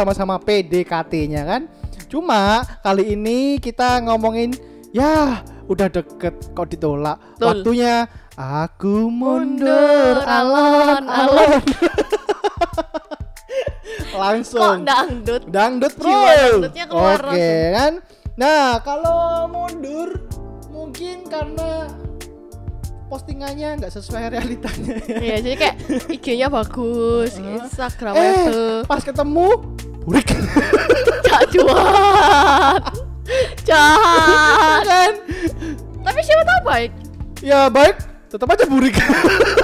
sama-sama PDKT-nya kan. Cuma kali ini kita ngomongin ya udah deket kok ditolak. Betul. waktunya aku mundur Mundur, alon, alon-alon Kok langsung. Dangdut? dangdut bro Jiwa dangdutnya keluar oke langsung. kan? Nah kalau mundur mungkin karena postingannya nggak sesuai realitanya. Iya, jadi kayak IG-nya bagus, Instagram eh itu pas ketemu burik jahat. Jahat. kan Tapi siapa tahu baik. ya baik tetap aja burik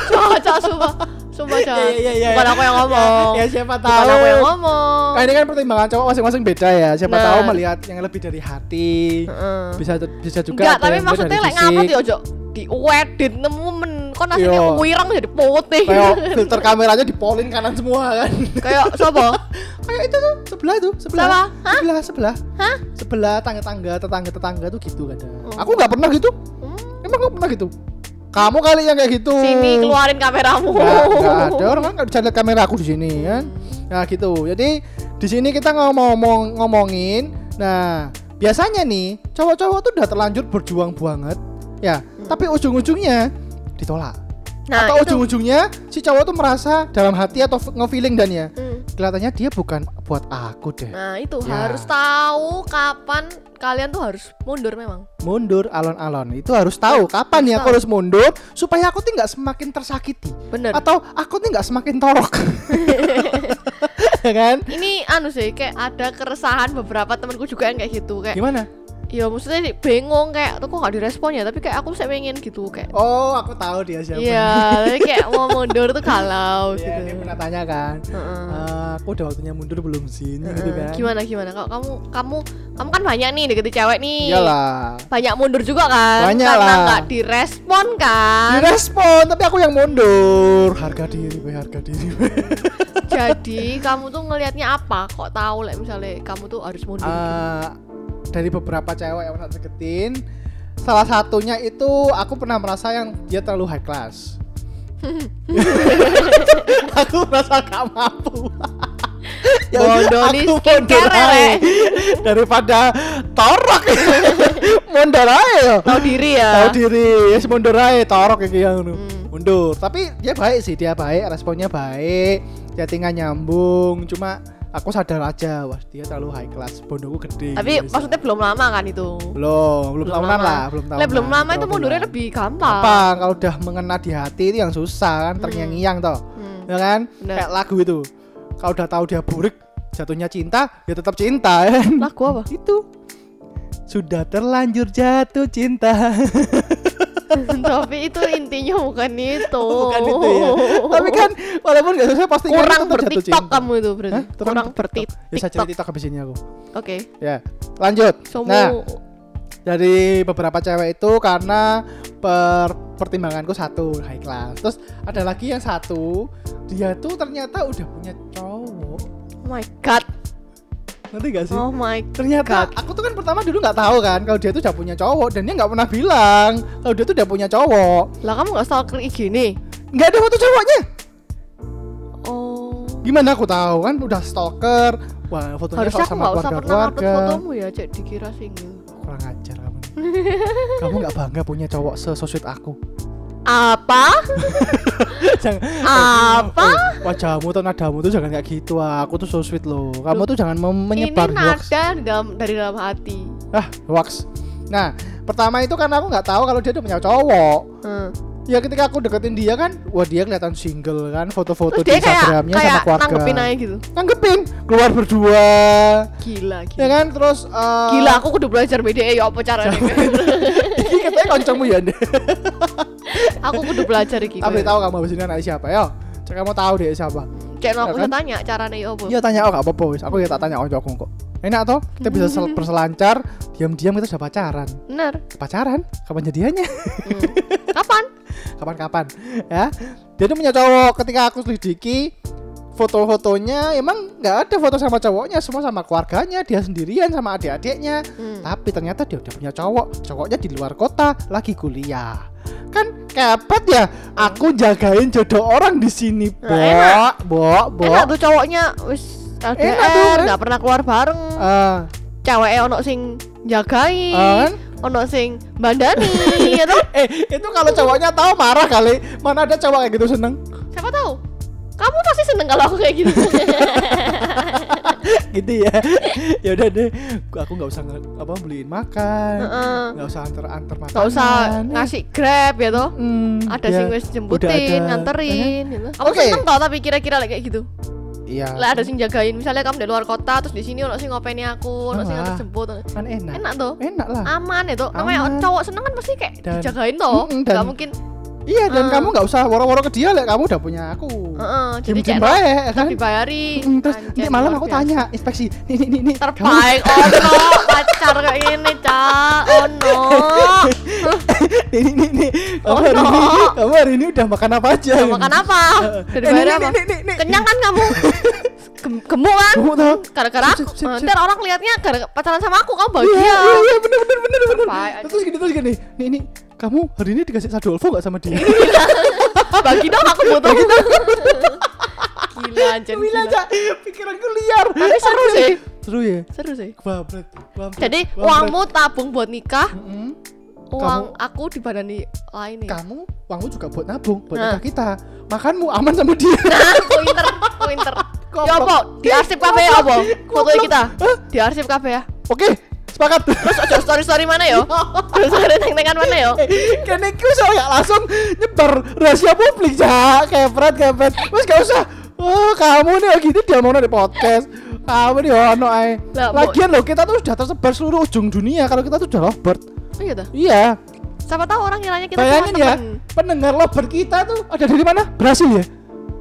Jahat, jahat sumpah. Sumpah jahat. Iya, iya, iya. Bukan aku yang ngomong. ya siapa tahu Bukan aku yang ngomong. Nah, ini kan pertimbangan cowok masing-masing beda ya siapa Nah. tahu melihat yang lebih dari hati Heeh. bisa bisa juga Enggak, tapi maksudnya lek fisik. ngapa ya ojo di wedit nemu men kon aslinya Iya. wirang jadi putih. kayak filter kameranya dipolin kanan semua kan Kayak sapa? kayak itu tuh sebelah tuh sebelah Siapa? Hah? sebelah sebelah Hah? sebelah tangga tangga tetangga tetangga tuh gitu kadang Oh. aku nggak pernah gitu Hmm. emang nggak pernah gitu kamu kali yang kayak gitu Sini keluarin kameramu. nggak nggak ada orang kan nggak bisa lihat kamera aku di sini kan nah gitu jadi di sini kita ngomong ngomongin nah biasanya nih cowok-cowok tuh udah terlanjur berjuang banget ya tapi ujung-ujungnya ditolak Nah, atau ujung-ujungnya si cowok tuh merasa dalam hati atau nge-feeling dan ya Hmm. kelihatannya dia bukan buat aku deh Nah, itu Ya. harus tahu kapan kalian tuh harus mundur memang. mundur alon-alon itu harus tahu kapan harus aku tahu. harus mundur supaya aku tuh nggak semakin tersakiti Bener. atau aku tuh nggak semakin torok ya kan Ini anu sih kayak ada keresahan beberapa temanku juga yang kayak gitu kayak gimana ya maksudnya bingung kayak tuh kok gak direspon ya? Tapi kayak aku saya pengen gitu kayak oh aku tahu dia siapa. Iya tapi kayak mau mundur tuh galau Iya, dia gitu pernah tanya kan Heeh. "Eh, aku udah waktunya mundur belum sih gitu Heeh. kan. Gimana gimana? Kalau kamu kamu kamu kan banyak nih deketin cewek nih. Iyalah. Banyak mundur juga kan? Banyak karena lah. nggak direspon kan? Direspon tapi aku yang mundur. Harga diri gue harga diri gue jadi kamu tuh ngelihatnya apa? Kok tahu lah misalnya kamu tuh harus mundur Eh, dari beberapa cewek yang pernah deketin salah satunya itu aku pernah merasa yang dia terlalu high class. Aku merasa gak mampu. Ya skincare, mundur aja. Rek. daripada torok. Mundur aja. Tahu diri ya. Tahu diri. Ya mundur aja torok kayak gitu Hmm. mundur. Tapi dia baik sih dia baik responnya baik. Chattingan nyambung. Cuma aku sadar aja wah dia terlalu high class bondoku gede tapi Bisa. maksudnya belum lama kan itu? Belum belum Belum tahunan lama. lah belum tahunan belum lama itu mundurnya lebih gampang. Gampang kalau udah mengena di hati itu yang susah kan Hmm. terngiang-ngiang toh. Hmm. ya kan? Bener. kayak lagu itu. Kalau udah tahu dia burik jatuhnya cinta ya tetap cinta ya kan? Lagu apa? Itu. Sudah terlanjur jatuh cinta tapi itu intinya bukan itu. Bukan itu ya. Tapi kan walaupun gak susah pasti kurang bertiktok kamu itu berarti Hah? kurang TikTok. bertiktok ya saya cari tiktok. habis ini aku. Oke. Ya lanjut. Somu nah dari beberapa cewek itu karena per pertimbanganku satu high class. Terus ada lagi yang satu dia tuh ternyata udah punya cowok. Oh my god ngerti gak sih? Oh my ternyata God. aku tuh kan pertama dulu nggak tahu kan kalau dia tuh udah punya cowok dan dia nggak pernah bilang kalau dia tuh udah punya cowok. Lah kamu nggak stalker IG nih? Nggak ada foto cowoknya. Oh. Gimana aku tahu kan udah stalker. Wah fotonya harusnya aku sama usah keluarga pernah keluarga. fotomu ya cek dikira single kurang ajar kamu kamu nggak bangga punya cowok sesosweet aku apa? Jangan. Apa? Eh, wajahmu atau nadamu tuh jangan kayak gitu ah. aku tuh so sweet loh. Kamu tuh jangan menyebar ini hoax nada dalam dari dalam hati. Ah hoax. Nah pertama itu karena aku nggak tahu kalau dia udah punya cowok. Hmm. Ya ketika aku deketin dia kan wah dia kelihatan single kan foto-foto di kayak instagramnya kayak sama keluarga. nanggepin aja gitu? Nanggepin keluar berdua. Gila gila. Ya kan terus eh, gila aku kudu belajar beda ya apa caranya? Ini katanya kancamu ya aku kudu belajar iki tapi tahu kamu abis ini anak siapa yo cek kamu tahu dia siapa kayak no, Ya aku kan? tanya caranya ya apa Iya tanya oh gak apa-apa wis. Aku ya tak tanya oncokku kok. Enak toh? Kita bisa sel- berselancar, diam-diam kita sudah pacaran. bener Pacaran? Kapan jadiannya? Hmm. kapan Kapan-kapan? Ya. Dia tuh punya cowok. Ketika aku selidiki foto-fotonya emang nggak ada foto sama cowoknya semua sama keluarganya dia sendirian sama adik-adiknya Hmm. tapi ternyata dia udah punya cowok cowoknya di luar kota lagi kuliah kan kepet ya. Aku jagain jodoh orang di sini, Bo. Nah, Bo, Bo. enak tuh cowoknya wis LDR kan? nggak pernah keluar bareng Ah, cewek ono sing jagain kan? ono sing bandani ya Eh, itu kalau cowoknya tahu marah kali. Mana ada cowok kayak gitu seneng? siapa tahu kamu pasti seneng kalau aku kayak gitu. Gitu ya. ya udah deh, aku nggak usah apa beliin makan. Nggak usah antar antar makanan. Nggak usah ngasih grab ya toh? Hmm, ada ya. sing wis udah jemputin ada. nganterin gitu. kamu Oke. seneng tau tapi kira-kira kayak gitu? Iya. Lah ada sing jagain misalnya kamu di luar kota terus di sini ono sing ngopeni aku ono sing nganter jemput. Kan enak. Enak tuh enak lah. Aman ya tuh namanya Aman. cowok seneng kan pasti kayak Dan- dijagain toh. Mm-mm, nggak dan- mungkin iya dan Ah. kamu nggak usah woro-woro ke dia lah kamu udah punya aku. Heeh, jadi kayak baik ya kan? Dibayari Mm, terus Anjay, nanti malam luar aku biasa. tanya inspeksi nih nih nih nih terbaik oh no pacar kayak gini cak oh no nih nih nih, nih kamu Oh, hari no. ini kamu hari ini udah makan apa aja? Udah makan apa? Eh, dari eh, bayar nih, apa kenyang kan kamu? Gem- gemuk kan? Gemuk tau. gara-gara aku. sip, ntar orang liatnya gara pacaran sama aku kamu Iya, bahagia. iya, iya, bener, bener, bener, bener. Terus gini, terus gini. Nih, nih, kamu hari ini dikasih Sadolfo gak sama dia? bagi dong aku butuh. Gila anjir Gila, gila. Pikiranku liar. tapi seru sih. Seru ya? seru sih. Babret, jadi babret. uangmu tabung buat nikah. Mm-mm. uang aku dibandani lain nih kamu uangmu juga buat nabung buat Nah. nikah kita. Makanmu aman sama dia. Nah pointer pointer ya apa? Di arsip kafe ya apa? Foto kita? Di arsip kafe ya? Oke sepakat. Terus aja story story mana yo? Terus story teng tengan mana yo? Kene usah gak langsung nyebar rahasia publik ya kepret kepret. Terus gak usah. Oh kamu nih oh gitu dia mau di podcast. Kamu nih ono ae. Lah, mau- lagian loh kita tuh sudah tersebar seluruh ujung dunia. Kalau kita tuh udah lovebird. Oh iya dah iya. Siapa tahu orang kiranya kita bayangin ya pendengar lovebird kita tuh ada dari mana? Brasil ya?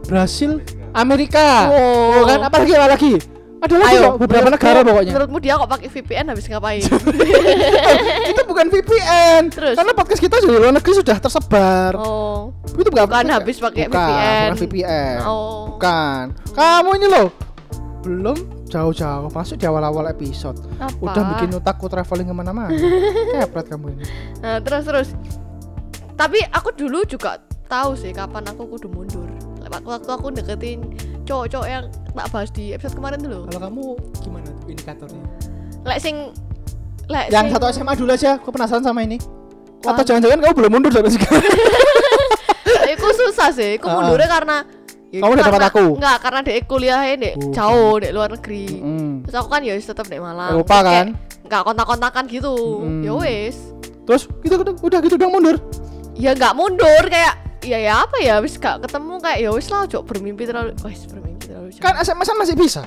Brasil Amerika. Wow. Oh, kan? Apalagi apa lagi ada lagi kok beberapa negara pokoknya. menurutmu dia kok pakai VPN habis ngapain? Itu bukan VPN Terus? karena podcast kita di luar negeri sudah tersebar. Oh. Itu bukan Bukan habis pakai bukan, VPN. bukan VPN oh. Bukan. Kamu ini loh belum jauh-jauh masuk di awal-awal episode. Apa? Udah bikin otakku traveling ke mana-mana. Kepret kamu ini. Nah, terus terus. Tapi aku dulu juga tahu sih kapan aku kudu mundur. Waktu waktu aku deketin cowok-cowok yang tak bahas di episode kemarin dulu kalau kamu gimana tuh indikatornya lek sing lek yang sing- satu SMA dulu aja aku penasaran sama ini Wah. atau jangan-jangan kamu belum mundur sampai sekarang Iku susah sih, aku Ah. mundurnya karena ya Kamu tempat karena- aku? Enggak, karena dek kuliahnya dek Oh. jauh, dek luar negeri. Mm. Terus aku kan ya wis tetep dek Malang. Eropa Terus kayak kan? Enggak kontak-kontakan gitu. Mm. Ya wis. terus gitu udah, udah gitu dong mundur Ya enggak mundur kayak ya ya apa ya? Wis gak ketemu kayak ya wis lah ojo bermimpi terlalu wis bermimpi terlalu jauh. kan SMS -an masih bisa?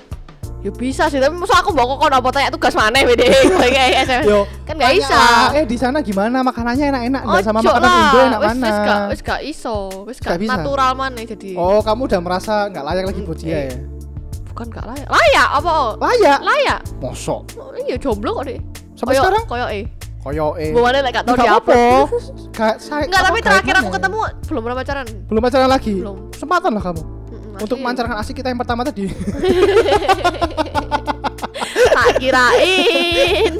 Ya bisa sih tapi masa aku bawa kok apa tanya tugas mana bede kayak SMS Yo, kan nggak tanya bisa. Lah, eh di sana gimana? Makanannya enak-enak nggak sama makanan Indo enak wis, mana? wis gak wis gak iso wis Gak gak bisa. natural mana jadi. Oh kamu udah merasa nggak layak lagi buat dia ya? Bukan gak layak. Layak apa? Layak? Layak. Mosok. Oh, iya jomblo kok deh sampai sekarang? koyo eh koyo eh gue mana gak tau di apa. Kayak saya Enggak, tapi terakhir aku ya? ketemu belum pernah pacaran. belum pacaran lagi Belum. kesempatan lah kamu untuk memancarkan asik kita yang pertama tadi tak kirain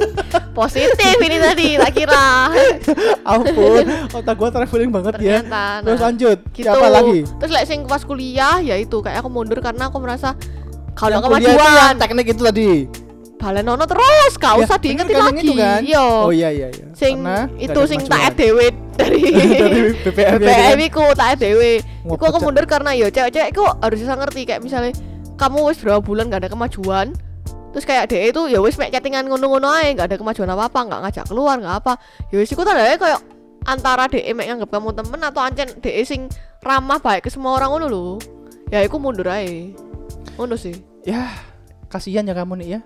positif ini tadi, tak kira. ampun otak gua traveling banget ya nah, terus lanjut gitu. apa lagi Terus like sing pas kuliah ya itu kayak aku mundur karena aku merasa kalau kemajuan teknik itu tadi balenono terus gak Ya, usah diingetin kan lagi. itu kan? Iya. oh iya iya iya Sing Karena itu sing tak dhewe dari dari BPM ya BPM kan? iku tak dhewe. Iku aku mundur karena ya cewek-cewek iku harus bisa ngerti kayak misalnya kamu wis berapa bulan gak ada kemajuan terus kayak DE itu ya wis mek chattingan ngono-ngono ae gak ada kemajuan apa-apa gak ngajak keluar gak apa ya wis iku tandanya kayak antara DE mek nganggep kamu temen atau ancen DE sing ramah baik ke semua orang ngono lho ya iku mundur ae ngono sih ya kasihan ya kamu nih ya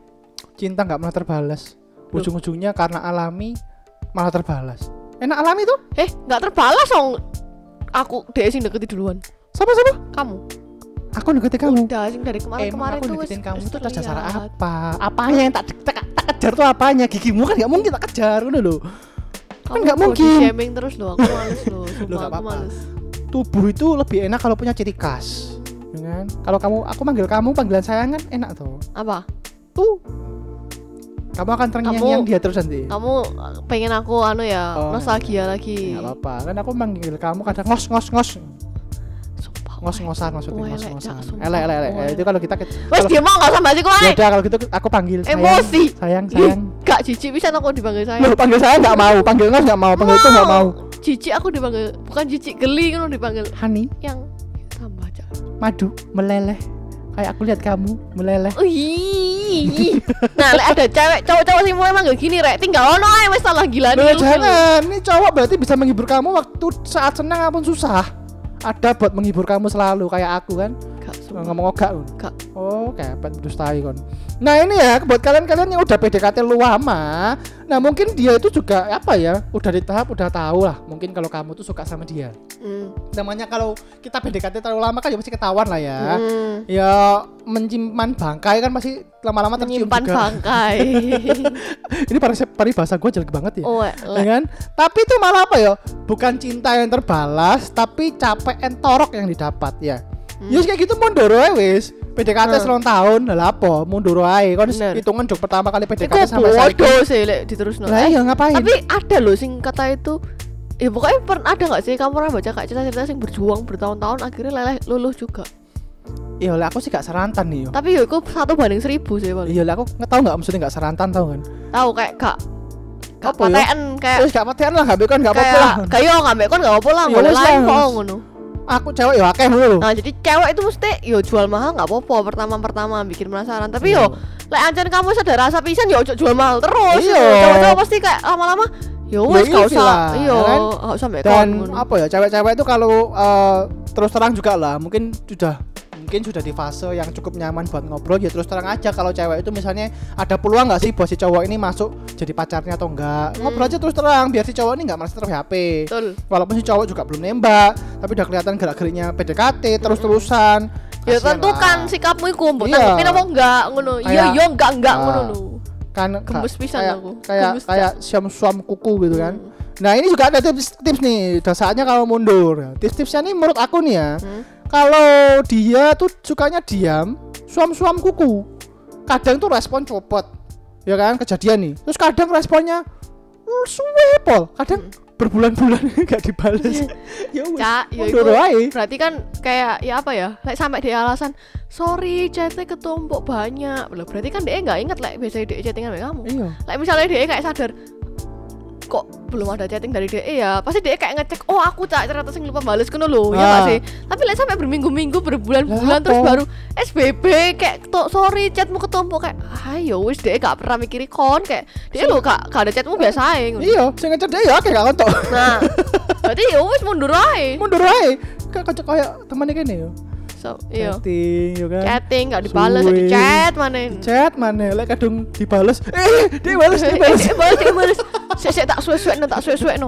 cinta nggak pernah terbalas ujung-ujungnya karena alami malah terbalas enak alami tuh eh gak terbalas dong aku DE sing deketi duluan sama-sama kamu aku deketin kamu udah sing dari kemarin-kemarin Emang aku tuh deketin kamu tuh atas dasar terlihat. apa? Apanya yang tak, tak, tak kejar tuh apanya? Gigimu kan nggak mungkin tak kejar udah loh. Kamu nggak mungkin. shaming terus loh aku males loh Loh, sumpah nggak apa-apa. Tubuh itu lebih enak kalau punya ciri khas. kan? Kalau kamu aku manggil kamu panggilan sayang kan enak tuh. apa Tuh kamu akan terngiang-ngiang dia terus nanti? kamu pengen aku anu ya Oh. nostalgia lagi. Nggak apa-apa. Kan aku manggil kamu kadang ngos ngos ngos. Sumpah, ngos weh. ngosan maksudnya Weh, ngos lek, ngosan. Cak, sumpah. elek elek elek. itu kalau kita wes dia mau nggak sama sih kok ya udah kalau gitu aku panggil sayang. Emosi. Sayang sayang. Gak jijik bisa aku dipanggil saya Loh, panggil saya nggak mau. Panggil ngos nggak mau. Panggil itu nggak mau. jijik aku dipanggil bukan jijik geli kan dipanggil. Honey yang tambah aja. Madu meleleh. Kayak aku lihat kamu meleleh. Ih. Nah lek ada cewek cowok-cowok mau emang gak gini rek tinggal ono ae wes salah gila Loh, jangan. Ini cowok berarti bisa menghibur kamu waktu saat senang apun susah. Ada buat menghibur kamu selalu kayak aku kan ngomong ogak Gak. oh kepet dustai kon. Nah ini ya buat kalian-kalian yang udah PDKT lu lama nah mungkin dia itu juga apa ya udah di tahap udah tahu lah mungkin kalau kamu tuh suka sama dia. Hmm. namanya kalau kita PDKT terlalu lama kan ya pasti ketahuan lah ya. Hmm. ya menyimpan bangkai kan pasti lama-lama tercium menyimpan juga bangkai. Ini paribasa gue jelek banget ya. Oh ya kan? Tapi itu malah apa ya? Bukan cinta yang terbalas tapi capek entorok yang didapat ya Hmm. ya kayak gitu mundur aja wis. PDKT Hmm. selama tahun. Lah apa? Mundur aja kan Bener. hitungan jok pertama kali Iku PDKT sampai saiki. bodoh sih lek diterusno. Lah iya ngapain? tapi ada loh sing kata itu. Ya pokoknya pernah ada nggak sih? Kamu pernah baca kayak cerita-cerita sing berjuang bertahun-tahun akhirnya leleh luluh juga? Iya lah aku sih gak serantan nih yo. Tapi yo itu satu banding seribu sih paling iya lah aku nggak tahu nggak maksudnya gak serantan tau kan? Tahu kayak gak gak ya? paten kayak terus gak paten lah gak bekon gak apa-apa lah. kayak yo ngambil kon gak apa lah Ya boleh wes lain kok ngono aku cewek ya akeh dulu nah jadi cewek itu mesti yo jual mahal nggak apa-apa pertama-pertama bikin penasaran. Tapi yo lek ancan kamu sadar rasa pisan yo ojo jual mahal terus. Iya. cowok-cowok pasti kayak lama-lama yo Ya wes gak iya usah lah, iya kan? gak usah mbek kon dan apa ya cewek-cewek itu kalau eh, terus terang juga lah mungkin sudah mungkin sudah di fase yang cukup nyaman buat ngobrol ya terus terang aja kalau cewek itu misalnya ada peluang nggak sih buat si cowok ini masuk jadi pacarnya atau enggak Hmm. ngobrol aja terus terang biar si cowok ini nggak merasa ter HP betul walaupun si cowok juga belum nembak tapi udah kelihatan gerak-geriknya PDKT terus terusan Ya tentukan sikapmu iku mbok Iya. tanggepin apa enggak ngono. Iya iya enggak enggak Ah. ngono lho. kan Gemes pisan kayak aku. kayak kayak siam suam kuku gitu kan Hmm. Nah ini juga ada tips tips nih. Udah saatnya kalau mundur. Tips-tipsnya nih menurut aku nih ya. Hmm. Kalau dia tuh sukanya diam, suam-suam kuku. Kadang tuh respon copot. Ya kan kejadian nih. Terus kadang responnya "Hmm, suwe pol. Kadang berbulan-bulan gak dibales. ya wes. Cak, ya berarti kan kayak ya apa ya? Lek sampai dia alasan sorry chatnya ketumpuk banyak. Loh, berarti kan dia nggak inget lek biasanya dia chattingan sama kamu. Iya. Lek misalnya dia kayak sadar kok belum ada chatting dari dia ya pasti dia kayak ngecek oh aku cak ternyata sing lupa bales kono lho ya nggak Ah. sih tapi lek sampai berminggu-minggu berbulan-bulan terus baru SBB kayak to, sorry chatmu ketumpuk kayak ayo wis dia gak pernah mikiri kon kayak dia lo gak, gak ada chatmu biasa aja ngono. Iya, sing ngecer dia ya kayak gak kontok. nah berarti ya wis mundur aja Mundur ae. Kayak kayak kayak temannya kene yo. So iya Chatting, yo kan. chatting gak dibales Suwe. di chat mana Chat mana? Lek kadung dibales. Eh, dia bales, dia bales. Eh, bales, dia bales. Sik sik tak suwe-suwe no, tak suwe-suwe no.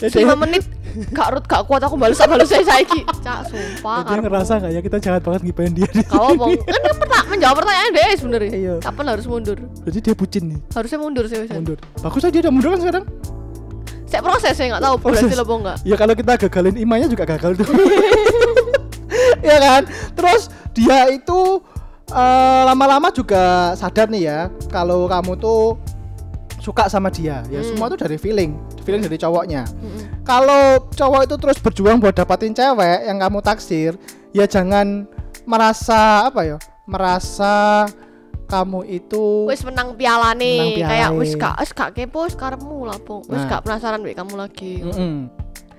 Jadi- 5 menit gak rut gak kuat aku bales bales saya saiki. Cak sumpah Dia ngerasa gak ya kita jahat banget ngipain dia Kau ngomong kan kan perta- menjawab pertanyaan deh sebenarnya. Iya. Kapan harus mundur? Jadi dia bucin nih Harusnya mundur sih. Mundur Bagus aja dia udah mundur kan sekarang Saya proses saya nggak tahu Proses. berhasil apa enggak. Ya kalau kita gagalin imannya juga gagal tuh Ya kan Terus dia itu eh, Lama-lama juga sadar nih ya Kalau kamu tuh Suka sama dia Ya Hmm. semua tuh dari feeling Feeling dari cowoknya Mm-mm. Kalau cowok itu terus berjuang buat dapatin cewek Yang kamu taksir Ya jangan merasa Apa ya Merasa Kamu itu Wis menang piala Menang nih, piala kayak wis gak wis gak kepo wis karepmu lah, Po. Wis Nah. gak penasaran mbek kamu lagi. Mm-mm.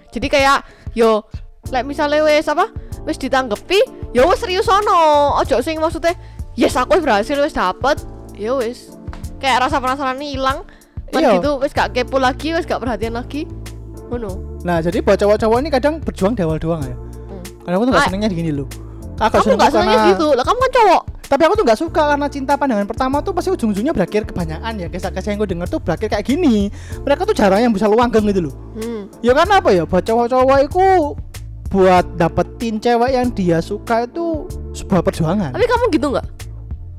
Jadi kayak yo lek misalnya wis apa? Wis ditanggepi, yo wis serius ono. Ojo sing maksudnya yes aku berhasil wis dapet. Ya wis. Kayak rasa penasaran nih hilang. Man Iya. gitu wis gak kepo lagi, wis gak perhatian lagi. Ngono. Nah jadi buat cowok-cowok ini kadang berjuang di awal doang ya Hmm. Karena aku tuh gak senengnya gini loh Aku Kamu gak senengnya karena- gitu. Lah kamu kan cowok. Tapi aku tuh gak suka karena cinta pandangan pertama tuh pasti ujung-ujungnya berakhir kebanyakan ya Kisah-kisah yang gue denger tuh berakhir kayak gini Mereka tuh jarang yang bisa luanggang gitu loh Hmm. Ya karena apa ya buat cowok-cowok itu Buat dapetin cewek yang dia suka itu sebuah perjuangan Tapi kamu gitu nggak?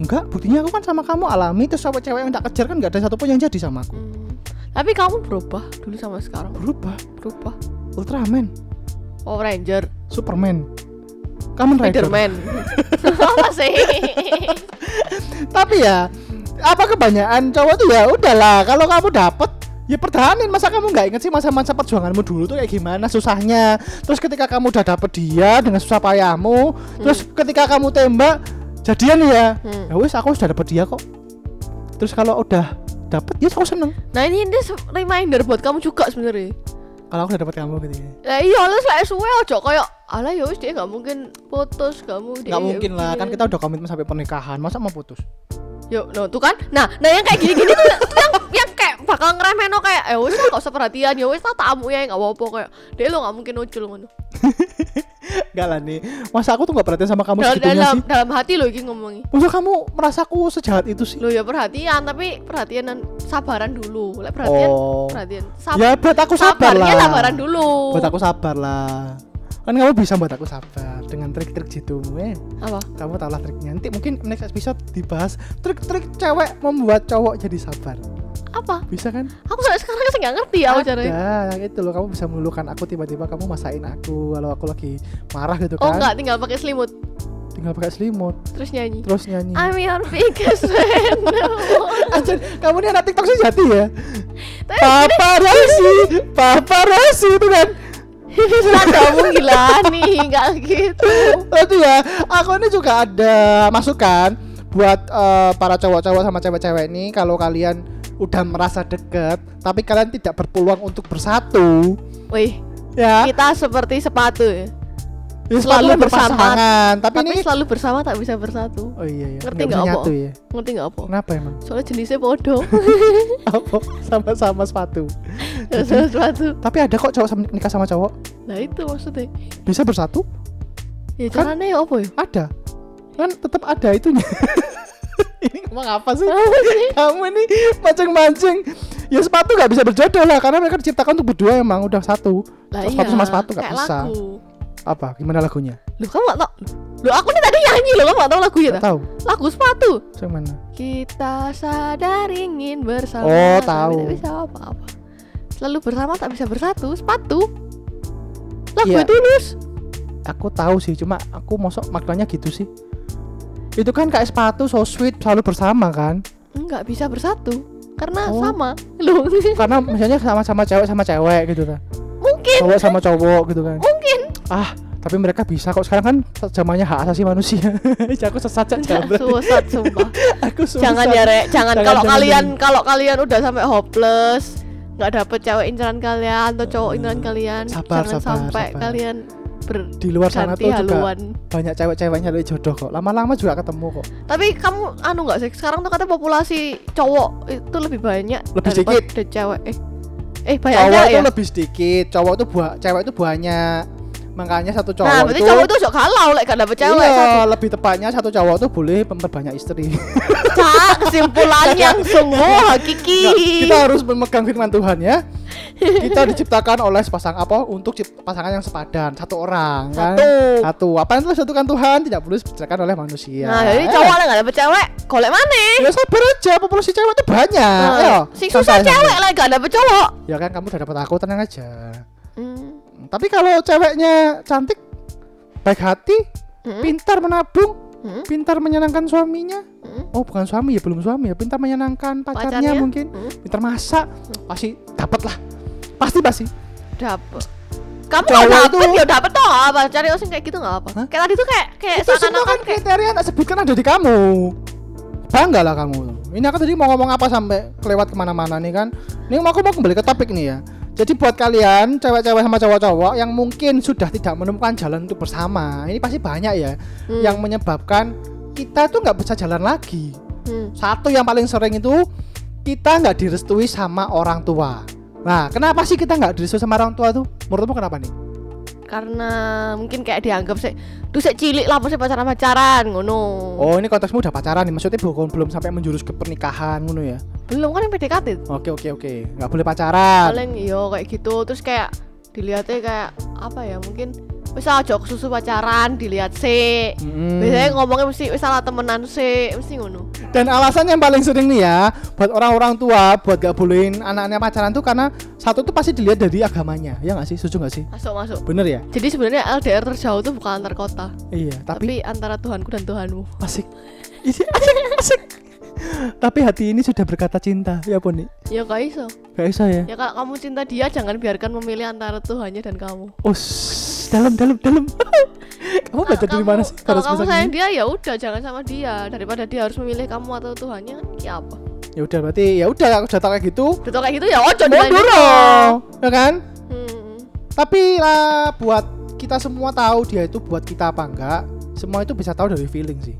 Enggak, buktinya aku kan sama kamu alami Terus sama cewek yang tak kejar kan gak ada satupun yang jadi sama aku Hmm. Tapi kamu berubah dulu sama sekarang. Berubah, Berubah. Ultraman, Power Ranger, Superman Kamen Rider Spiderman. apa sih? tapi ya apa kebanyakan cowok tuh ya udahlah kalau kamu dapet ya pertahanin masa kamu nggak inget sih masa-masa perjuanganmu dulu tuh kayak gimana? Susahnya. Terus ketika kamu udah dapet dia dengan susah payahmu terus ketika kamu tembak jadian ya? Hmm. ya wes aku sudah dapet dia kok. Terus kalau udah dapet ya aku seneng. Nah ini ini reminder buat kamu juga sebenarnya. kalau aku udah dapet kamu gitu ya? Iya lu lek suwe aja kayak alah ya wis dia nggak mungkin putus kamu nggak mungkin lah kan kita udah komitmen sampai pernikahan masa mau putus Yuk, no tuh kan. Nah, nah yang kayak gini-gini tuh tuh yang yang kayak bakal ngeremeno kayak eh lah, gak usah perhatian ya wis lah tamu ya nggak apa-apa kayak dia lo nggak mungkin ucul ngono. Enggak lah nih masa aku tuh nggak perhatian sama kamu Dalam, segitunya dalam, sih dalam hati lo iki ngomongi. Masa kamu merasa aku sejahat itu sih Lo ya perhatian tapi perhatian dan sabaran dulu. Lek perhatian oh perhatian. Sab ya buat aku sabar sabarnya lah sabaran dulu. buat aku sabar lah kan kamu bisa buat aku sabar dengan trik-trik jitu eh Apa? kamu tahu lah triknya. Nanti mungkin next episode dibahas trik-trik cewek membuat cowok jadi sabar. Apa? bisa kan? Aku sampai sekarang sih nggak ngerti ya caranya. ada itu loh. Kamu bisa melulukan aku tiba-tiba kamu masain aku kalau aku lagi marah gitu Oh kan. enggak, tinggal pakai selimut. Tinggal pakai selimut. Terus nyanyi. terus nyanyi. I'm your biggest fan. Anjir, kamu nih anak TikTok sejati ya? Tapi Papa Rasi Papa Rasi itu kan Nah, kamu gila nih, nggak gitu. itu ya aku ini juga ada masukan buat eh, para cowok-cowok sama cewek-cewek nih kalau kalian udah merasa deket tapi kalian tidak berpeluang untuk bersatu. Wih, ya, kita seperti sepatu ya. selalu berpasangan. tapi, Tapi ini selalu bersama tak bisa bersatu. oh iya iya Ngerti nggak Apa? ya Ngerti nggak apa? kenapa emang Soalnya jenisnya bodoh. apa sama-sama sepatu Sama sepatu. tapi ada kok cowok sama, nikah sama cowok Nah itu maksudnya. bisa bersatu Ya Kan- caranya ya apa ya? ada kan tetap ada itunya ini ngomong apa sih kamu ini mancing-mancing ya sepatu nggak bisa berjodoh lah karena mereka diciptakan untuk berdua emang udah satu Lah sepatu sama sepatu nggak bisa lagu. Apa gimana lagunya Lu kamu nggak tau? Lu aku nih tadi nyanyi lo, kamu nggak tau lagu ya? nggak tak? tahu Lagu sepatu. yang mana Kita sadar ingin bersama. Oh, tapi tahu. tak bisa apa-apa. Selalu bersama tak bisa bersatu. Sepatu. Lagu Iya. tulus. aku tahu sih cuma aku mosok maknanya gitu sih itu kan kayak sepatu so sweet selalu bersama kan Enggak bisa bersatu. Karena Oh. sama. Lu karena misalnya sama-sama cewek sama cewek gitu kan mungkin cowok sama cowok gitu kan mungkin ah tapi mereka bisa kok. Sekarang kan zamannya hak asasi manusia. Aku sesat sumpah. aku susah jangan ya rek. Jangan, Jangan, kalau jangan, kalian jangan. kalau kalian udah sampai hopeless nggak dapet cewek incaran kalian atau cowok incaran kalian Sabar, jangan sabar, sampai sabar. kalian di luar sana tuh juga haluan. banyak cewek-ceweknya dari jodoh kok. Lama-lama juga ketemu kok. Tapi kamu anu nggak sih? Sekarang tuh kata populasi cowok itu lebih banyak Lebih daripada cewek. Eh eh banyak cowok itu ya? lebih sedikit. Cowok tuh buah cewek itu banyak makanya satu cowok nah berarti itu cowok itu sok galau like gak dapet cewek iya, satu lebih tepatnya satu cowok tuh boleh memperbanyak istri. Cak, kesimpulan yang sungguh hakiki. Nggak, kita harus memegang firman Tuhan ya. Kita diciptakan oleh sepasang apa? Untuk pasangan yang sepadan satu orang kan? Satu. satu. Apa yang telah disatukan Tuhan? Tidak perlu dibicarakan oleh manusia. Nah jadi cowok lah gak dapet cewek golek mana? Ya sabar aja populasi cewek itu banyak Nah, ayo. sing susah cewek lah gak dapet cowok. Ya kan kamu udah dapat aku tenang aja. Tapi kalau ceweknya cantik baik hati Hmm. pintar menabung Hmm. pintar menyenangkan suaminya. Hmm. oh bukan suami ya belum suami ya. Pintar menyenangkan pacarnya, Pacarnya? mungkin. Hmm. pintar masak pasti dapat lah. Pasti pasti. Dapet. Kamu gak dapet itu- ya dapet toh. Apa? Cari orang kayak gitu gak apa? Hah? kayak tadi tuh kayak kayak itu semua kan kayak kriteria yang tak sebutkan ada di kamu. Bangga lah kamu. Ini aku tadi mau ngomong apa sampai kelewat ke mana-mana nih kan? Ini aku mau kembali ke topik nih ya jadi buat kalian cewek-cewek sama cowok-cowok yang mungkin sudah tidak menemukan jalan untuk bersama ini pasti banyak ya Hmm. yang menyebabkan kita tuh nggak bisa jalan lagi Hmm. satu yang paling sering itu kita nggak direstui sama orang tua nah kenapa sih kita nggak direstui sama orang tua tuh menurutmu kenapa nih karena mungkin kayak dianggap sih tuh sih cilik lah pasti pacaran pacaran ngono. Oh ini konteksmu udah pacaran nih maksudnya bukan belum sampai menjurus ke pernikahan ngono ya? Belum kan yang PDKT Oke oke oke, nggak boleh pacaran. paling iyo kayak gitu terus kayak dilihatnya kayak apa ya mungkin wis aja susu pacaran dilihat sih Mm-mm. biasanya ngomongnya mesti salah temenan sih mesti ngono Dan alasan yang paling sering nih ya, buat orang-orang tua, buat gak bolehin anaknya pacaran tuh karena satu tuh pasti dilihat dari agamanya, ya nggak sih? Setuju nggak sih? masuk masuk Bener ya? jadi sebenarnya LDR terjauh tuh bukan antar kota Iya, tapi, tapi antara Tuhanku dan Tuhanmu asik. Isi asik asik. Tapi hati ini sudah berkata cinta. Ya pun nih. Ya gak iso. Gak bisa ya. Ya kalau kamu cinta dia jangan biarkan memilih antara Tuhannya dan kamu. Shh, dalam dalam dalam. kamu belajar dari mana sih? Kalau kamu sayang dia ya udah jangan sama dia daripada dia harus memilih kamu atau Tuhannya ya apa? Ya udah berarti ya udah aku tahu kayak gitu. Tau kayak gitu ya ojo dilanjut. dong. Ya kan? Hmm. Tapi lah buat kita semua tahu dia itu buat kita apa enggak, semua itu bisa tahu dari feeling sih.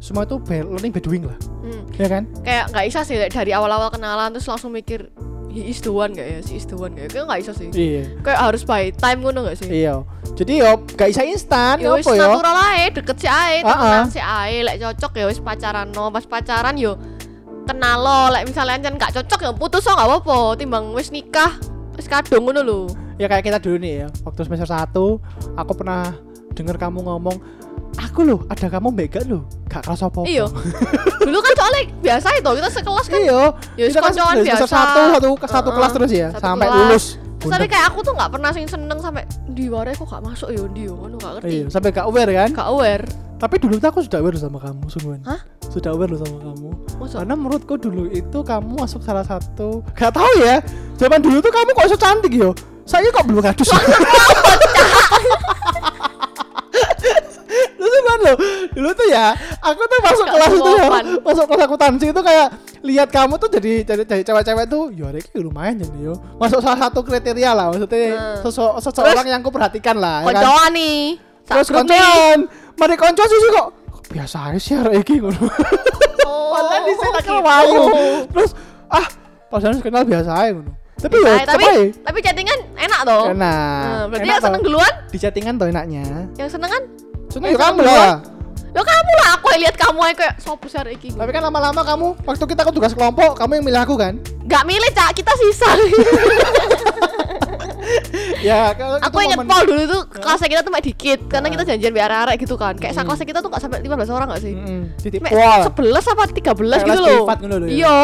Semua itu learning by doing lah. Hmm. Ya kan? Kayak nggak bisa sih dari awal-awal kenalan terus langsung mikir he is the one gak ya, she is the one gak ya? Kayak nggak bisa sih. Iya. Kayak harus by time ngono gak sih? Iya. Jadi yo gak bisa instan Ya ya apa yo. natural ae, deket si ae, temenan ah. si ae, lek cocok ya wis pacaran no, pas pacaran yo kenal lo, lek misalnya ancen gak cocok ya putus so gak apa-apa, timbang wis nikah, wis kadung ngono lho. Ya kayak kita dulu nih ya. Waktu semester 1 aku pernah dengar kamu ngomong aku loh ada kamu mega loh gak kerasa apa Iya. Dulu kan soalnya biasa itu kita sekelas kan. iya Ya kita kan biasa. satu satu ke satu Heeh, kelas terus ya satu sampai kelas. lulus tadi kayak aku tuh gak pernah sing seneng sampai di warai kok gak masuk ya yo ngono gak ngerti. iya sampai gak aware kan Gak aware. tapi dulu tuh aku sudah aware sama kamu sungguhan Hah? sudah aware loh sama kamu Masa? karena menurutku dulu itu kamu masuk salah satu gak tahu ya zaman dulu tuh kamu kok so cantik yo saya kok belum kadus Terus kan lo dulu tuh ya aku tuh masuk kelas itu ya masuk kelas akuntansi itu kayak lihat kamu tuh jadi jadi, jadi cewek-cewek tuh ya ini lumayan jadi yo masuk salah satu kriteria lah maksudnya Hmm. sese- seseorang yang aku perhatikan lah ya kan? Nih. Terus koncoan mari konco sih kok biasa aja sih arek iki ngono Oh, Padahal di sana gitu. wayu. Terus ah padahal kenal biasa aja ngono. Tapi ya tapi tapi tapi chattingan enak toh. enak. Nah, berarti Enak yang seneng duluan, di chattingan tuh enaknya. yang seneng kan? Yang ya kamu seneng lah. Ya kamu lah, aku yang lihat kamu aja kayak sopo sih arek iki. Tapi kan lama-lama kamu waktu kita ke tugas kelompok kamu yang milih aku kan? Gak milih cak, kita sisa. ya kalau aku inget momen- Paul dulu tuh kelasnya kita tuh mek dikit karena Nah. kita janjian biar arek gitu kan. Kayak Hmm. kelasnya kita tuh gak sampai 15 orang gak sih? Mm-mm, titik Mek pol. 11 apa 13 Kayak gitu loh. ya. Iya.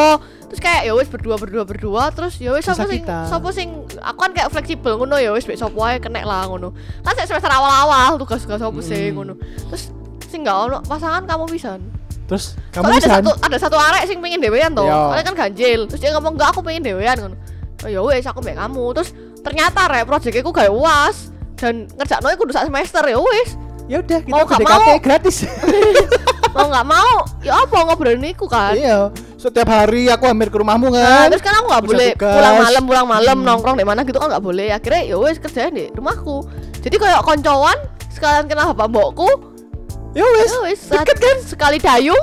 Terus kayak ya wis berdua berdua berdua terus ya wis Sisa sapa sing sapa sing aku kan kayak fleksibel ngono ya wis mek sapa ae kena lah ngono. Kan sik semester awal-awal tugas-tugas sapa sih Hmm. ngono. Terus sing gak ono pasangan kamu pisan. Terus kamu Soalnya ada bisa satu ada satu arek sing pengen dewean toh. Iya. Soalnya kan ganjil. Terus dia ngomong enggak aku pengen dewean ngono. Oh ya wis aku mbek kamu. Terus ternyata rek proyekku gawe UAS dan ngerjakno iku kudu sak semester ya wis. ya udah kita Mau gak mau. gratis. Mau nggak mau ya apa ngobrolin iku kan. iya. Setiap hari aku hampir ke rumahmu Nah, kan. terus kan aku nggak boleh tugas. pulang malam pulang malam Hmm. nongkrong di mana gitu kan nggak boleh akhirnya ya wis kerjanya di rumahku jadi kayak koncoan sekalian kenal bapak mbokku Ya wis, ya deket kan sekali dayung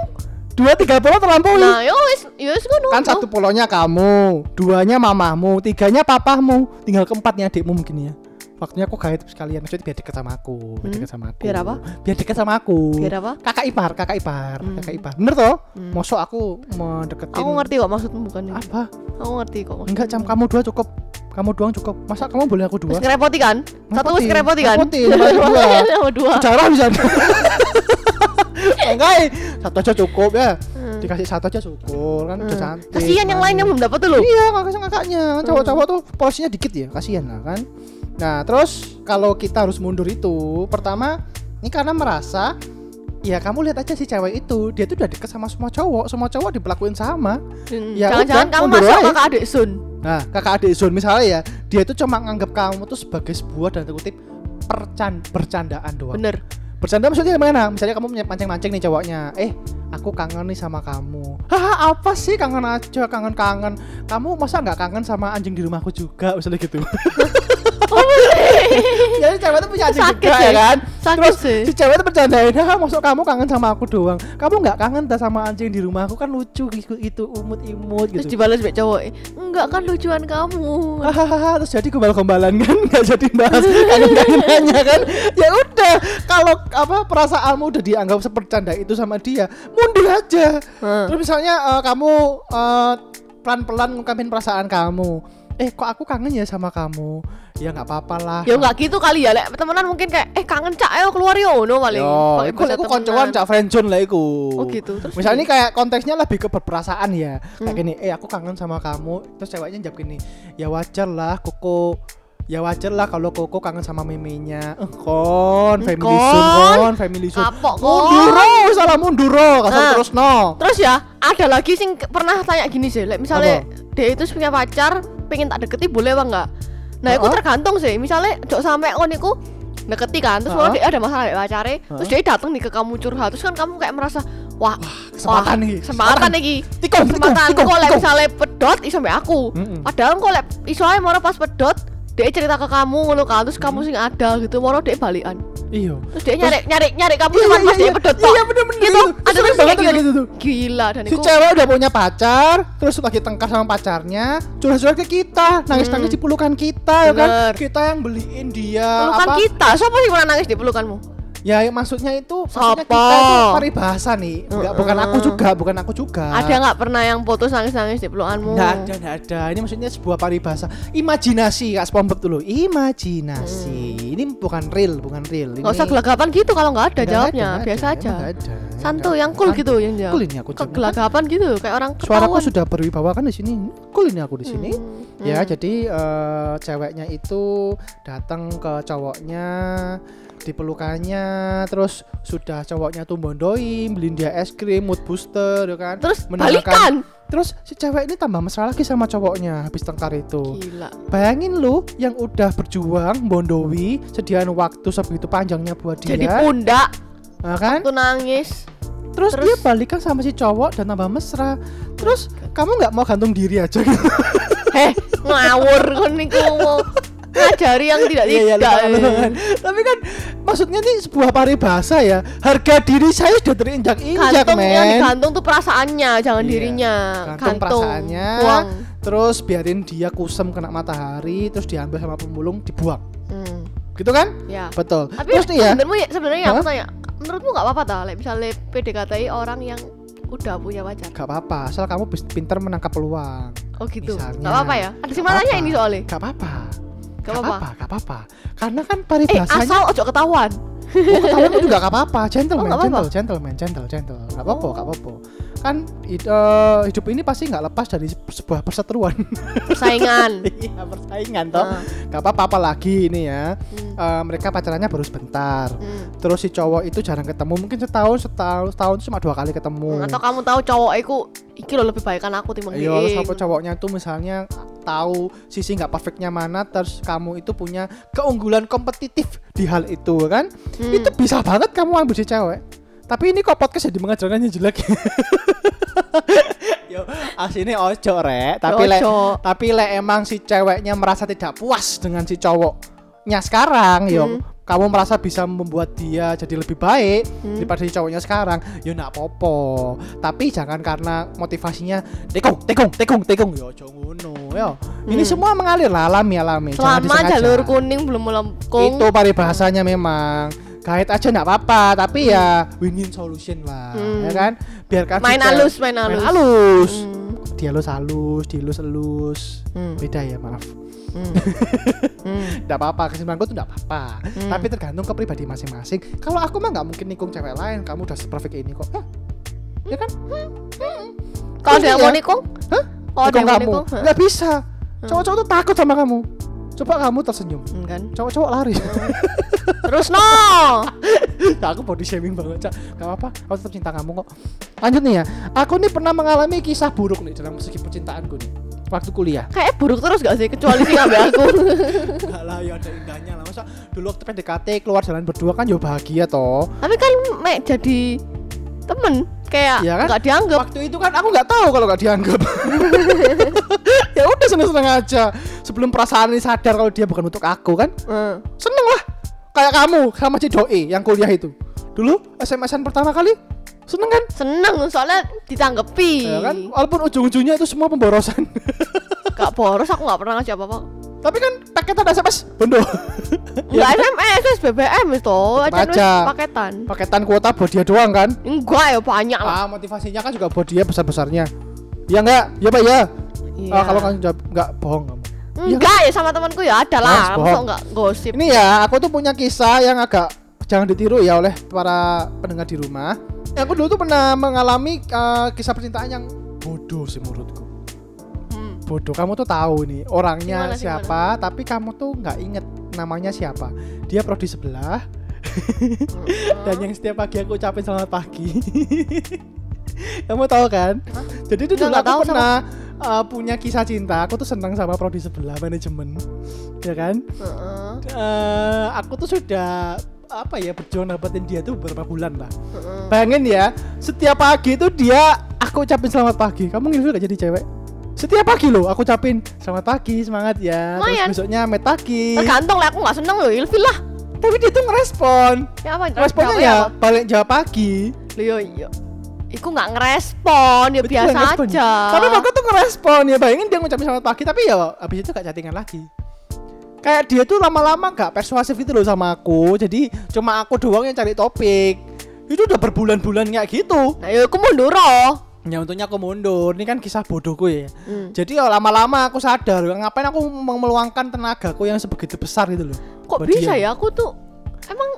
dua tiga pulau terlampaui. nah ya wis ya ngono kan satu pulaunya kamu, duanya mamahmu, tiganya papahmu, tinggal keempatnya adikmu mungkin ya. Waktunya aku gaet sekalian, maksudnya biar dekat sama aku, biar Hmm, dekat sama aku. biar apa? Biar dekat sama aku. biar apa Kakak ipar, kakak ipar, Hmm. kakak ipar. Bener toh? Hmm. Mosok aku mendeketin. aku ngerti kok maksudmu bukan ini Apa? aku ngerti kok maksudmu. Enggak, cam kamu dua cukup. Kamu doang cukup. Masa kamu boleh aku dua? Ngerepoti kan satu wis Ngerepotin, ngerepoti kan ngerepotin, sama dua. dua Sejarah bisa. Enggak, eh. satu aja cukup ya. Hmm. Dikasih satu aja syukur kan udah Hmm. cantik. kasihan yang kan. lain yang belum dapat tuh loh Iya, kakak sama kakaknya. Kan Hmm. Cowok-cowok tuh porsinya dikit ya, kasihan lah kan. Nah, terus kalau kita harus mundur itu, pertama ini karena merasa ya kamu lihat aja si cewek itu, dia tuh udah deket sama semua cowok, semua cowok diperlakuin sama. Hmm, Ya jangan-jangan kamu masuk aja. kakak adik Sun Nah, kakak adik Zon misalnya ya, dia itu cuma nganggap kamu tuh sebagai sebuah dan kutip percan bercandaan doang. bener Bercanda maksudnya gimana? Misalnya kamu mancing-mancing nih cowoknya, eh aku kangen nih sama kamu. Haha apa sih kangen aja, kangen-kangen. Kamu masa nggak kangen sama anjing di rumahku juga, misalnya gitu. Jadi cewek tuh punya anjing Sakit juga sih. ya kan? sakit Terus sih si cewek tuh bercandain, haha maksud kamu kangen sama aku doang. Kamu nggak kangen dah sama anjing di rumahku kan lucu gitu, itu umut-imut terus gitu. dibalas baik cowok enggak kan lucuan kamu Hahaha, terus jadi gombal-gombalan kan nggak jadi bahas kangen-kangenannya kan ya udah kalau apa perasaanmu udah dianggap sepercanda itu sama dia mundur aja Hmm. terus misalnya eh, kamu eh, pelan-pelan ngungkapin perasaan kamu eh kok aku kangen ya sama kamu ya nggak apa-apa lah ya enggak gitu kali ya lek temenan mungkin kayak eh kangen cak ayo keluar yo no paling Yo, iku temenan. koncoan cak friendzone lah iku. oh gitu terus Misalnya ini kayak konteksnya lebih ke berperasaan ya. Kayak Hmm. gini, eh aku kangen sama kamu. Terus ceweknya jawab gini, ya wajar lah koko ya wajar lah kalau Koko kangen sama memenya. Eh, kon, family Kon. soon, kon, family soon. Kapok kok. Munduro, salah munduro, kasar Nah. terus no. Terus ya ada lagi sing ke- pernah tanya gini sih, like, misalnya dia itu punya pacar, pengen tak deketi boleh apa enggak? Nah, itu Heeh. tergantung sih. Misalnya jok sampai kon iku deketi kan, terus kalau Heeh. dia ada masalah dengan pacare, terus dia datang nih ke kamu curhat, terus kan kamu kayak merasa wah, Kesempatan wah, nih, kesempatan nih. Tikung, tikung, Kesempatan tikung, kok misalnya pedot iso mbak aku. Mm-mm. Padahal kok like iso ae pas pedot dia cerita ke kamu ngono kan terus kamu sing ada gitu mau dia balikan Iya. terus dia nyari nyari nyari kamu Iya, cuma pas dia pedot Iya, tok. iya, bener-bener gitu gitu. ada terus kayak gitu gitu tuh. gila dan Si cewek udah punya pacar, terus lagi tengkar sama pacarnya, curhat-curhat ke kita, nangis-nangis di pelukan kita, ya kan? Hmm. Bener. Kita yang beliin dia pelukan kita siapa sih pernah nangis di pelukanmu Ya, ya, maksudnya itu maksudnya Siapa? kita itu nih. Enggak, bukan aku juga, bukan aku juga. ada nggak pernah yang putus nangis nangis di pelukanmu Nggak ada, nggak ada. Ini maksudnya sebuah paribahasa. Imajinasi, Kak SpongeBob dulu. Imajinasi. Ini bukan real, bukan real. nggak usah gelagapan gitu kalau nggak ada Nggak jawabnya nggak biasa ada, aja ada. Nggak yang cool Santuy. gitu yang jawab Cool ini aku kegelagapan gitu kayak orang Suaraku ketahuan sudah berwibawa kan di sini. Cool ini aku di sini. Hmm, Ya, hmm. jadi eh, ceweknya itu datang ke cowoknya dipelukannya terus sudah cowoknya tuh bondoin beliin dia es krim mood booster ya kan? Terus balikan! Terus si cewek ini tambah mesra lagi sama cowoknya habis tengkar itu. Gila. Bayangin lu yang udah berjuang bondowi sediain waktu sebegitu panjangnya buat dia. jadi pundak. Nah kan? Tuh nangis. Terus, terus- dia balikan sama si cowok dan tambah mesra. Terus kamu nggak mau gantung diri aja gitu? Heh ngawur kon niku ngajari yang tidak Iya, iya, tidak lupa, lupa. Tapi kan maksudnya ini sebuah paribahasa ya. Harga diri saya sudah terinjak-injak, gantung yang men. digantung tuh perasaannya jangan Iya, dirinya gantung perasaannya. uang Terus biarin dia kusem kena matahari, terus diambil sama pemulung, dibuang. hmm, Gitu kan? ya Betul. tapi terus nih ya, sebenarnya ya sebenarnya aku tanya menurutmu nggak apa-apa tak like, misalnya PDKT orang yang udah punya pacar gak apa-apa, asal kamu pinter menangkap peluang. oh gitu Misalnya. nggak apa-apa ya ada sih ini soalnya Gak apa-apa. Gak apa-apa. gak apa-apa. Karena kan eh paribahasanya asal ojo ketahuan Oh, ketahuan itu juga gak apa-apa, gentleman, Oh, gentle, gentleman, gentle, gentle. Gak apa-apa, Oh. gak apa-apa. Kan hid- eh, hidup ini pasti nggak lepas dari se- sebuah perseteruan. persaingan Iya, persaingan toh. Nah, Gak apa-apa apalagi ini ya. hmm, Eh, mereka pacarannya baru sebentar. hmm. Terus si cowok itu jarang ketemu, mungkin setahun, setahun, setahun cuma dua kali ketemu. atau kamu tahu cowok aku iki lo lebih baik kan aku timbang Iya, terus apa cowoknya tuh misalnya tahu sisi nggak perfectnya mana, terus kamu itu punya keunggulan kompetitif di hal itu kan? Hmm. Itu bisa banget kamu ambil si cewek. Tapi ini kok podcast jadi mengajarkan yang jelek. Yo, asini ojo rek, tapi lek ojo. tapi lek emang si ceweknya merasa tidak puas dengan si cowoknya sekarang, yo Hmm. kamu merasa bisa membuat dia jadi lebih baik Hmm. daripada si cowoknya sekarang, yo nak popo. Tapi jangan karena motivasinya tekung, tekung, tekung, tekung, yo ngono, yo. Ini Hmm. semua mengalir lah, alami, alami. Selama jalur kuning belum melengkung Itu paribahasanya memang kait aja nggak apa-apa, tapi ya win-win solution lah, Hmm. ya kan? Biarkan main halus main main halus halus. Hmm, Dihalus halus, dielus elus. hmm, Beda ya, maaf. hmm. Hmm. Nggak apa-apa, kesimpulanku tuh nggak apa-apa. Hmm. Tapi tergantung ke pribadi masing-masing. Kalau aku mah nggak mungkin nikung cewek lain, kamu udah perfect ini kok. Hah? Ya kan? kalau Iya. mau nikung Hah? kalau ada Nikung yang mau nikung? Nggak bisa. Cowok-cowok tuh takut sama kamu. Coba kamu tersenyum. Hmm, kan Cowok-cowok lari. terus no Ya, aku body shaming banget, Cak. Gak apa-apa, aku tetap cinta kamu kok. Lanjut nih ya. Aku nih pernah mengalami kisah buruk nih dalam segi percintaanku nih. Waktu kuliah. kayak buruk terus gak sih kecuali sih ngambil aku Enggak lah, ya ada indahnya lah. Masa dulu waktu PDKT keluar jalan berdua kan ya bahagia toh. tapi kan mek jadi temen kayak Iya kan? nggak dianggap Waktu itu kan aku nggak tahu kalau nggak dianggap. ya udah seneng-seneng aja. Sebelum perasaan ini sadar kalau dia bukan untuk aku kan. Hmm. Seneng lah. Kayak kamu sama si Doi yang kuliah itu. Dulu SMS-an pertama kali seneng kan? seneng soalnya ditanggepi Ya kan? Walaupun ujung-ujungnya itu semua pemborosan. gak boros aku nggak pernah ngasih apa-apa Tapi kan paketan SMS bondo. Enggak SMS, wis BBM itu aja paketan. paketan kuota buat dia doang kan? Enggak ya banyak lah. Ah, motivasinya kan juga buat dia besar-besarnya. Ya enggak? Ya Pak ya. Iya. Ah, kalau kamu jawab enggak bohong kamu. enggak ya sama temanku ya ada lah. Masa enggak gosip. Ini ya, aku tuh punya kisah yang agak jangan ditiru ya oleh para pendengar di rumah. Ya, aku dulu tuh pernah mengalami eh, kisah percintaan yang bodoh sih menurutku. Bodoh. Kamu tuh tahu nih orangnya Gimana, siapa tapi kamu tuh nggak inget namanya siapa. Dia prodi sebelah. Dan yang setiap pagi aku ucapin selamat pagi. Kamu tahu kan? Hah? jadi itu dulu aku tahu sama- pernah uh, punya kisah cinta. Aku tuh senang sama prodi sebelah manajemen. Ya kan? Heeh, Eh, aku tuh sudah apa ya berjuang dapetin dia tuh beberapa bulan lah. Heeh. Bayangin ya, setiap pagi itu dia aku ucapin selamat pagi. Kamu ngilfil gak jadi cewek? Setiap pagi loh aku ucapin selamat pagi, semangat ya. Lumayan. Terus besoknya met pagi. tergantung lah aku nggak seneng loh ilfil lah Tapi dia tuh ngerespon. ya apa Responnya ya apa? balik jawab pagi. Loh, iya Iku nggak ngerespon, ya Itu biasa ngerespon. aja. Tapi aku tuh ngerespon ya bayangin dia ngucapin selamat pagi tapi ya abis itu gak chattingan lagi. Kayak dia tuh lama-lama gak persuasif itu loh sama aku. Jadi cuma aku doang yang cari topik. Itu udah berbulan-bulan kayak gitu. Nah, ya aku mundur loh. Ya untungnya aku mundur. Ini kan kisah bodohku ya. Hmm. Jadi ya lama-lama aku sadar ngapain aku meluangkan tenagaku yang sebegitu besar gitu loh. Kok bisa dia. ya aku tuh emang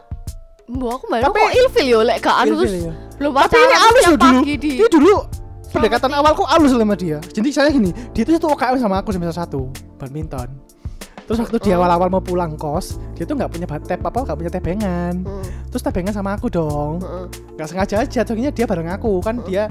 Mbak aku main Tapi- kok ilfil yo lek gak anu terus ya. belum Tapi ini tiap loh dulu. di Dia dulu pendekatan awalku halus sama dia. Jadi saya gini, dia tuh satu UKM sama aku semester satu badminton. Terus waktu di Oh. awal-awal mau pulang kos, dia tuh nggak punya tep apa, nggak punya tebengan. Hmm, Terus tebengan sama aku dong. hmm. Nggak sengaja aja, jatuhnya dia bareng aku kan Oh. dia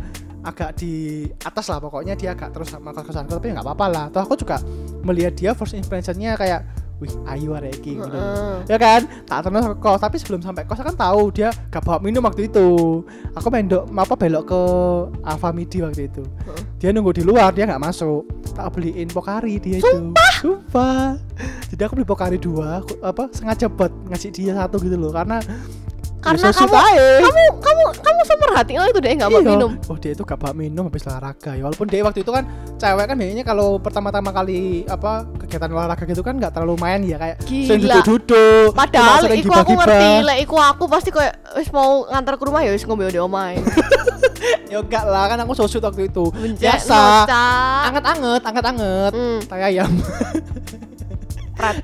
agak di atas lah pokoknya dia agak terus sama kos-kosanku tapi nggak apa-apa lah. Toh aku juga melihat dia first impressionnya kayak, wih ayu arek iki gitu. Ya kan? Tak terus ke kos. Tapi sebelum sampai kos kan tahu dia gak bawa minum waktu itu. Aku mendok apa belok ke Alfa Midi waktu itu. Dia nunggu di luar dia nggak masuk. Tak beliin pokari dia itu. Sumpah? Jadi aku beli pokari dua aku, apa sengaja buat ngasih dia satu gitu loh. Karena Karena sweet kamu-. Kamu kamu kamu semerhatiin itu deh nggak mau Iya. minum. Oh dia itu gak minum habis olahraga ya Walaupun dia waktu itu kan Cewek kan biasanya kalau pertama-tama kali Apa kegiatan olahraga gitu kan gak terlalu main ya Kayak Gila. duduk-duduk Padahal iku aku ngerti, lek iku aku pasti kayak wis mau ngantar ke rumah ya wis ngombe di omahe. Ya enggak lah kan aku sosut waktu itu Biasa. Anget-anget, anget-anget Hmm. Tai ayam.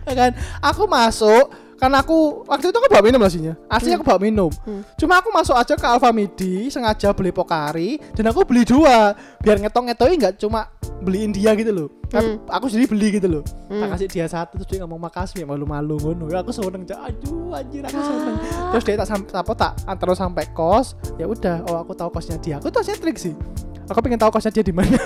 Ya kan Aku masuk Karena aku Waktu itu aku bawa minum aslinya Aslinya aku bawa minum. Hmm. Cuma aku masuk aja ke Alfa Midi Sengaja beli Pokari Dan aku beli dua. Biar ngetong-ngetongnya nggak cuma Beliin dia gitu loh. Hmm. Aku sendiri beli gitu loh. Tak Hmm. kasih dia satu Terus dia ngomong makasih ya malu-malu ngono. Ya aku seneng. Aduh anjir aku seneng. Ah. Terus dia tak sampai apa tak antar sampai kos. Ya udah oh aku tahu kosnya dia. Aku tuh trik sih aku pengen tahu kosnya dia di mana.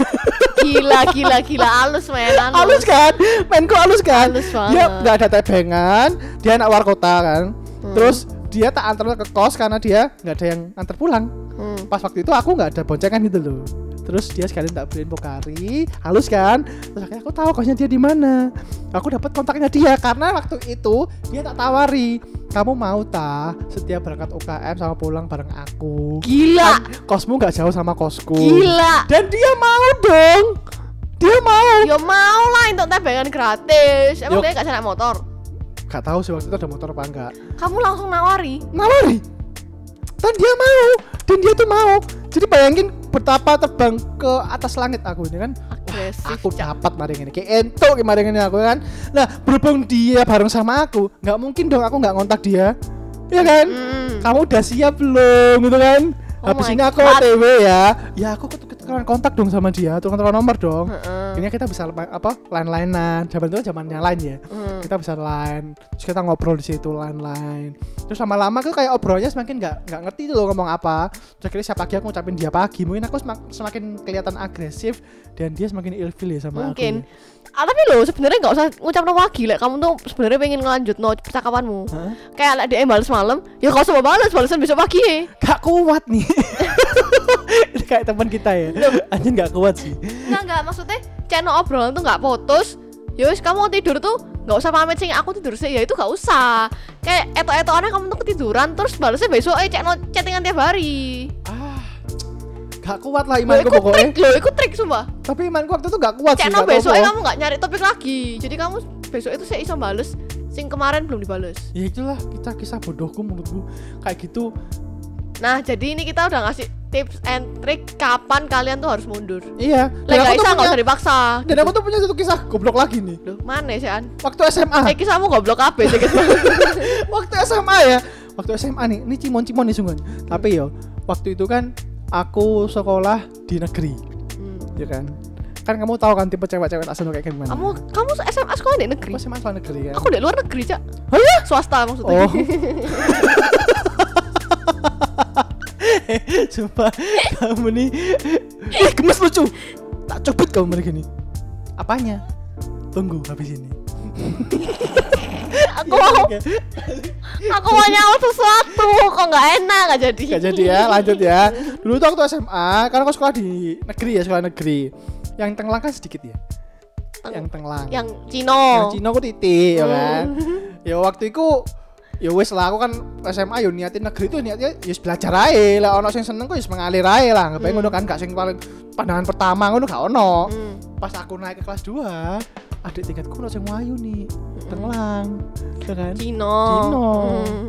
Gila gila gila. Halus men halus kan? Mainku halus kan? Halus dia banget. nggak ada tebengan dia anak luar kota kan. Hmm. terus dia tak antar ke kos karena dia nggak ada yang antar pulang. Hmm. pas waktu itu aku nggak ada boncengan gitu loh terus dia sekalian tak beliin pokari. Halus kan? Terus akhirnya aku tahu kosnya dia di mana. Aku dapat kontaknya dia karena waktu itu dia tak tawari. Kamu mau ta setiap berangkat UKM sama pulang bareng aku? Gila! Kan kosmu nggak jauh sama kosku. Gila. dan dia mau dong! Dia mau! Yo mau lah untuk tebengan gratis. Emang Yo. dia gak naik motor? Gak tahu sih waktu itu ada motor apa enggak Kamu langsung nawari. nawari? Dan dia mau! Dan dia tuh mau! Jadi bayangin betapa terbang ke atas langit aku ini kan. Agresif. aku dapat maring ini kayak entuk kemarin ini aku kan. Nah berhubung dia bareng sama aku nggak mungkin dong aku nggak ngontak dia. Ya kan? Hmm. kamu udah siap belum gitu kan? Oh habis ini aku. OTW ya. Ya aku ketukeran kontak dong sama dia tukeran nomor dong. Akhirnya kita bisa apa line-linean zaman itu zamannya line ya. Hmm. kita bisa line terus kita ngobrol di situ line terus lama-lama tuh kayak obrolnya semakin nggak nggak ngerti tuh loh ngomong apa terus akhirnya siapa pagi aku ngucapin dia pagi mungkin aku semak- semakin kelihatan agresif dan dia semakin ilfil ya sama Mungkin. aku Ah, tapi lo sebenarnya nggak usah ngucap no pagi lek kamu tuh sebenarnya pengen ngelanjut no percakapanmu. Hah? Kayak lek dia balas malam, ya kau coba balas balasan besok pagi. gak kuat nih kayak teman kita ya anjing gak kuat sih Enggak enggak maksudnya channel obrolan tuh nggak putus. Ya wis kamu mau tidur tuh nggak usah pamit sih aku tidur sih ya itu nggak usah. Kayak eto-eto aneh kamu tuh ketiduran terus balasnya besok eh channel chattingan tiap hari. ah gak kuat lah imanku pokoknya trik loh, iku trik sumpah. tapi imanku waktu itu gak kuat sih Channel gak besok apa-apa. kamu nggak nyari topik lagi. Jadi kamu besok itu saya iso bales sing kemarin belum dibales. ya itulah kita kisah bodohku menurutku kayak gitu Nah, jadi ini kita udah ngasih tips and trick kapan kalian tuh harus mundur. iya Lek gak aku tuh bisa nggak usah dipaksa. dan aku tuh punya satu kisah goblok lagi nih Loh, mana sih An? waktu SMA Eh kisahmu goblok apa sih? waktu SMA ya waktu SMA nih ini cimon-cimon nih sungguh tapi yo waktu itu kan aku sekolah di negeri Hmm. ya kan kan kamu tahu kan tipe cewek-cewek tak seneng kayak gimana Kamu kamu SMA sekolah di negeri. aku SMA asal negeri kan Aku di luar negeri, Cak. Swasta maksudnya. oh Sumpah kamu nih. Eh gemes lucu. Tak cobot kamu mereka gini Apanya? Tunggu habis ini. Aku mau aku mau nyawa sesuatu kok nggak enak nggak jadi. Gak jadi ya lanjut ya. Dulu tuh waktu SMA Karena aku sekolah di negeri ya sekolah negeri. Yang tenglang kan sedikit ya? Teng- Yang tenglang Yang Cino. Yang Cina aku titik ya kan? Hmm. Ya waktu itu ya wes lah aku kan SMA yo niatin negeri tuh niatnya ya belajar ae lah ono sing seneng kok wis mengalir ae lah ngapain Hmm. ngono kan gak sing paling pandangan pertama ngono gak ono Hmm. pas aku naik ke kelas 2 adik tingkatku ono sing wayu nih tenglang ya kan Cino. Cino. Hmm.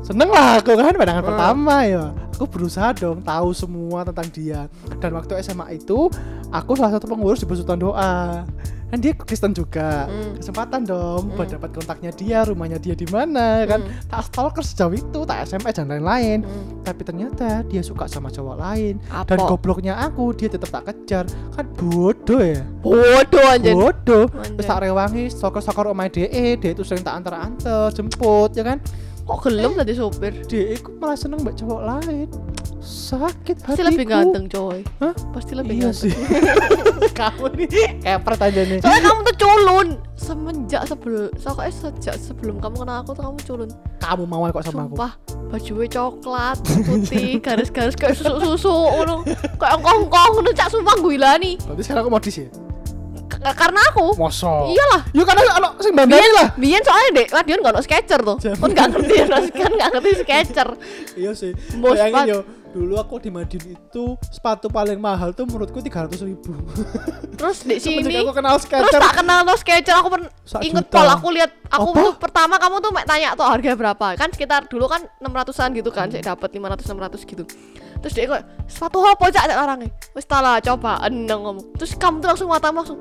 Seneng lah aku kan pandangan Hmm. pertama ya aku berusaha dong tahu semua tentang dia dan waktu SMA itu aku salah satu pengurus di Besutan Doa kan dia Kristen juga Hmm. kesempatan dong buat Hmm. dapat kontaknya dia rumahnya dia di mana kan Hmm. tak stalker sejauh itu tak SMS dan lain-lain Hmm. tapi ternyata dia suka sama cowok lain dan Apa? gobloknya aku dia tetap tak kejar kan bodoh ya Bodoh anjir. bodoh terus tak rewangi stalker-stalker omah DE dia itu sering tak antar-antar jemput ya kan Kok gelem tadi sopir? DE ku malah seneng mbak cowok lain sakit Pasti hatiku lebih ganteng, coy. Hah? Pasti lebih iya ganteng. sih kamu nih kayak pertanyaannya Soalnya kamu tuh culun semenjak sebelum soalnya sejak sebelum kamu kenal aku tuh kamu culun. kamu mau kok sama aku Sumpah, bajunya coklat, putih, garis-garis kayak susu-susu ngono. Kayak engkong-engkong ngono cak sumpah nih. berarti sekarang aku modis ya Karena aku mosok. Iyalah, yuk karena ono sing bandari lah. Biyen soalnya dek, Radion gak ada sketcher tuh. Kan gak ngerti kan gak ngerti sketcher. iya sih. Bayangin yo dulu aku di Madiun itu sepatu paling mahal tuh menurutku tiga ratus ribu. Terus di sini. aku kenal terus skater tak kenal tuh sketcher aku inget pol aku lihat aku Apa? pertama kamu tuh mek tanya tuh harga berapa. Kan sekitar dulu kan 600-an gitu kan saya dapat 500 600 gitu. Terus dia kok sepatu apa cak? Cak orangnya. Wis coba eneng kamu terus kamu tuh langsung matamu langsung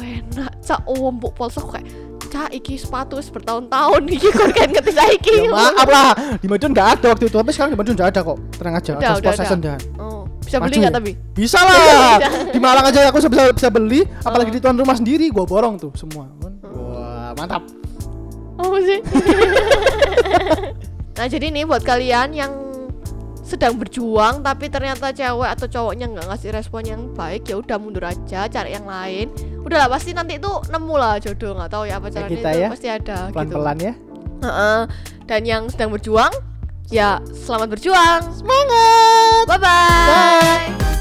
enak. Cak oh mbok polsek kayak cak iki sepatu bertahun-tahun iki kok kan ngerti saiki. Ya maaf lah di Madiun nggak ada waktu itu tapi sekarang di Madiun udah ada kok. Tenang aja Udah, ada udah ada. dan oh, bisa Maju. beli nggak tapi? Bisa lah. Di Malang aja aku bisa bisa beli apalagi Oh. di tuan rumah sendiri gua borong tuh semua wah mantap. Apa sih? Nah jadi nih buat kalian yang sedang berjuang tapi ternyata cewek atau cowoknya nggak ngasih respon yang baik ya udah mundur aja cari yang lain. Udahlah pasti nanti itu nemu lah jodoh nggak tahu ya apa caranya kita itu ya, pasti ada pelan gitu. Pelan ya. Heeh. dan yang sedang berjuang ya selamat berjuang. Semangat! Bye bye, Bye.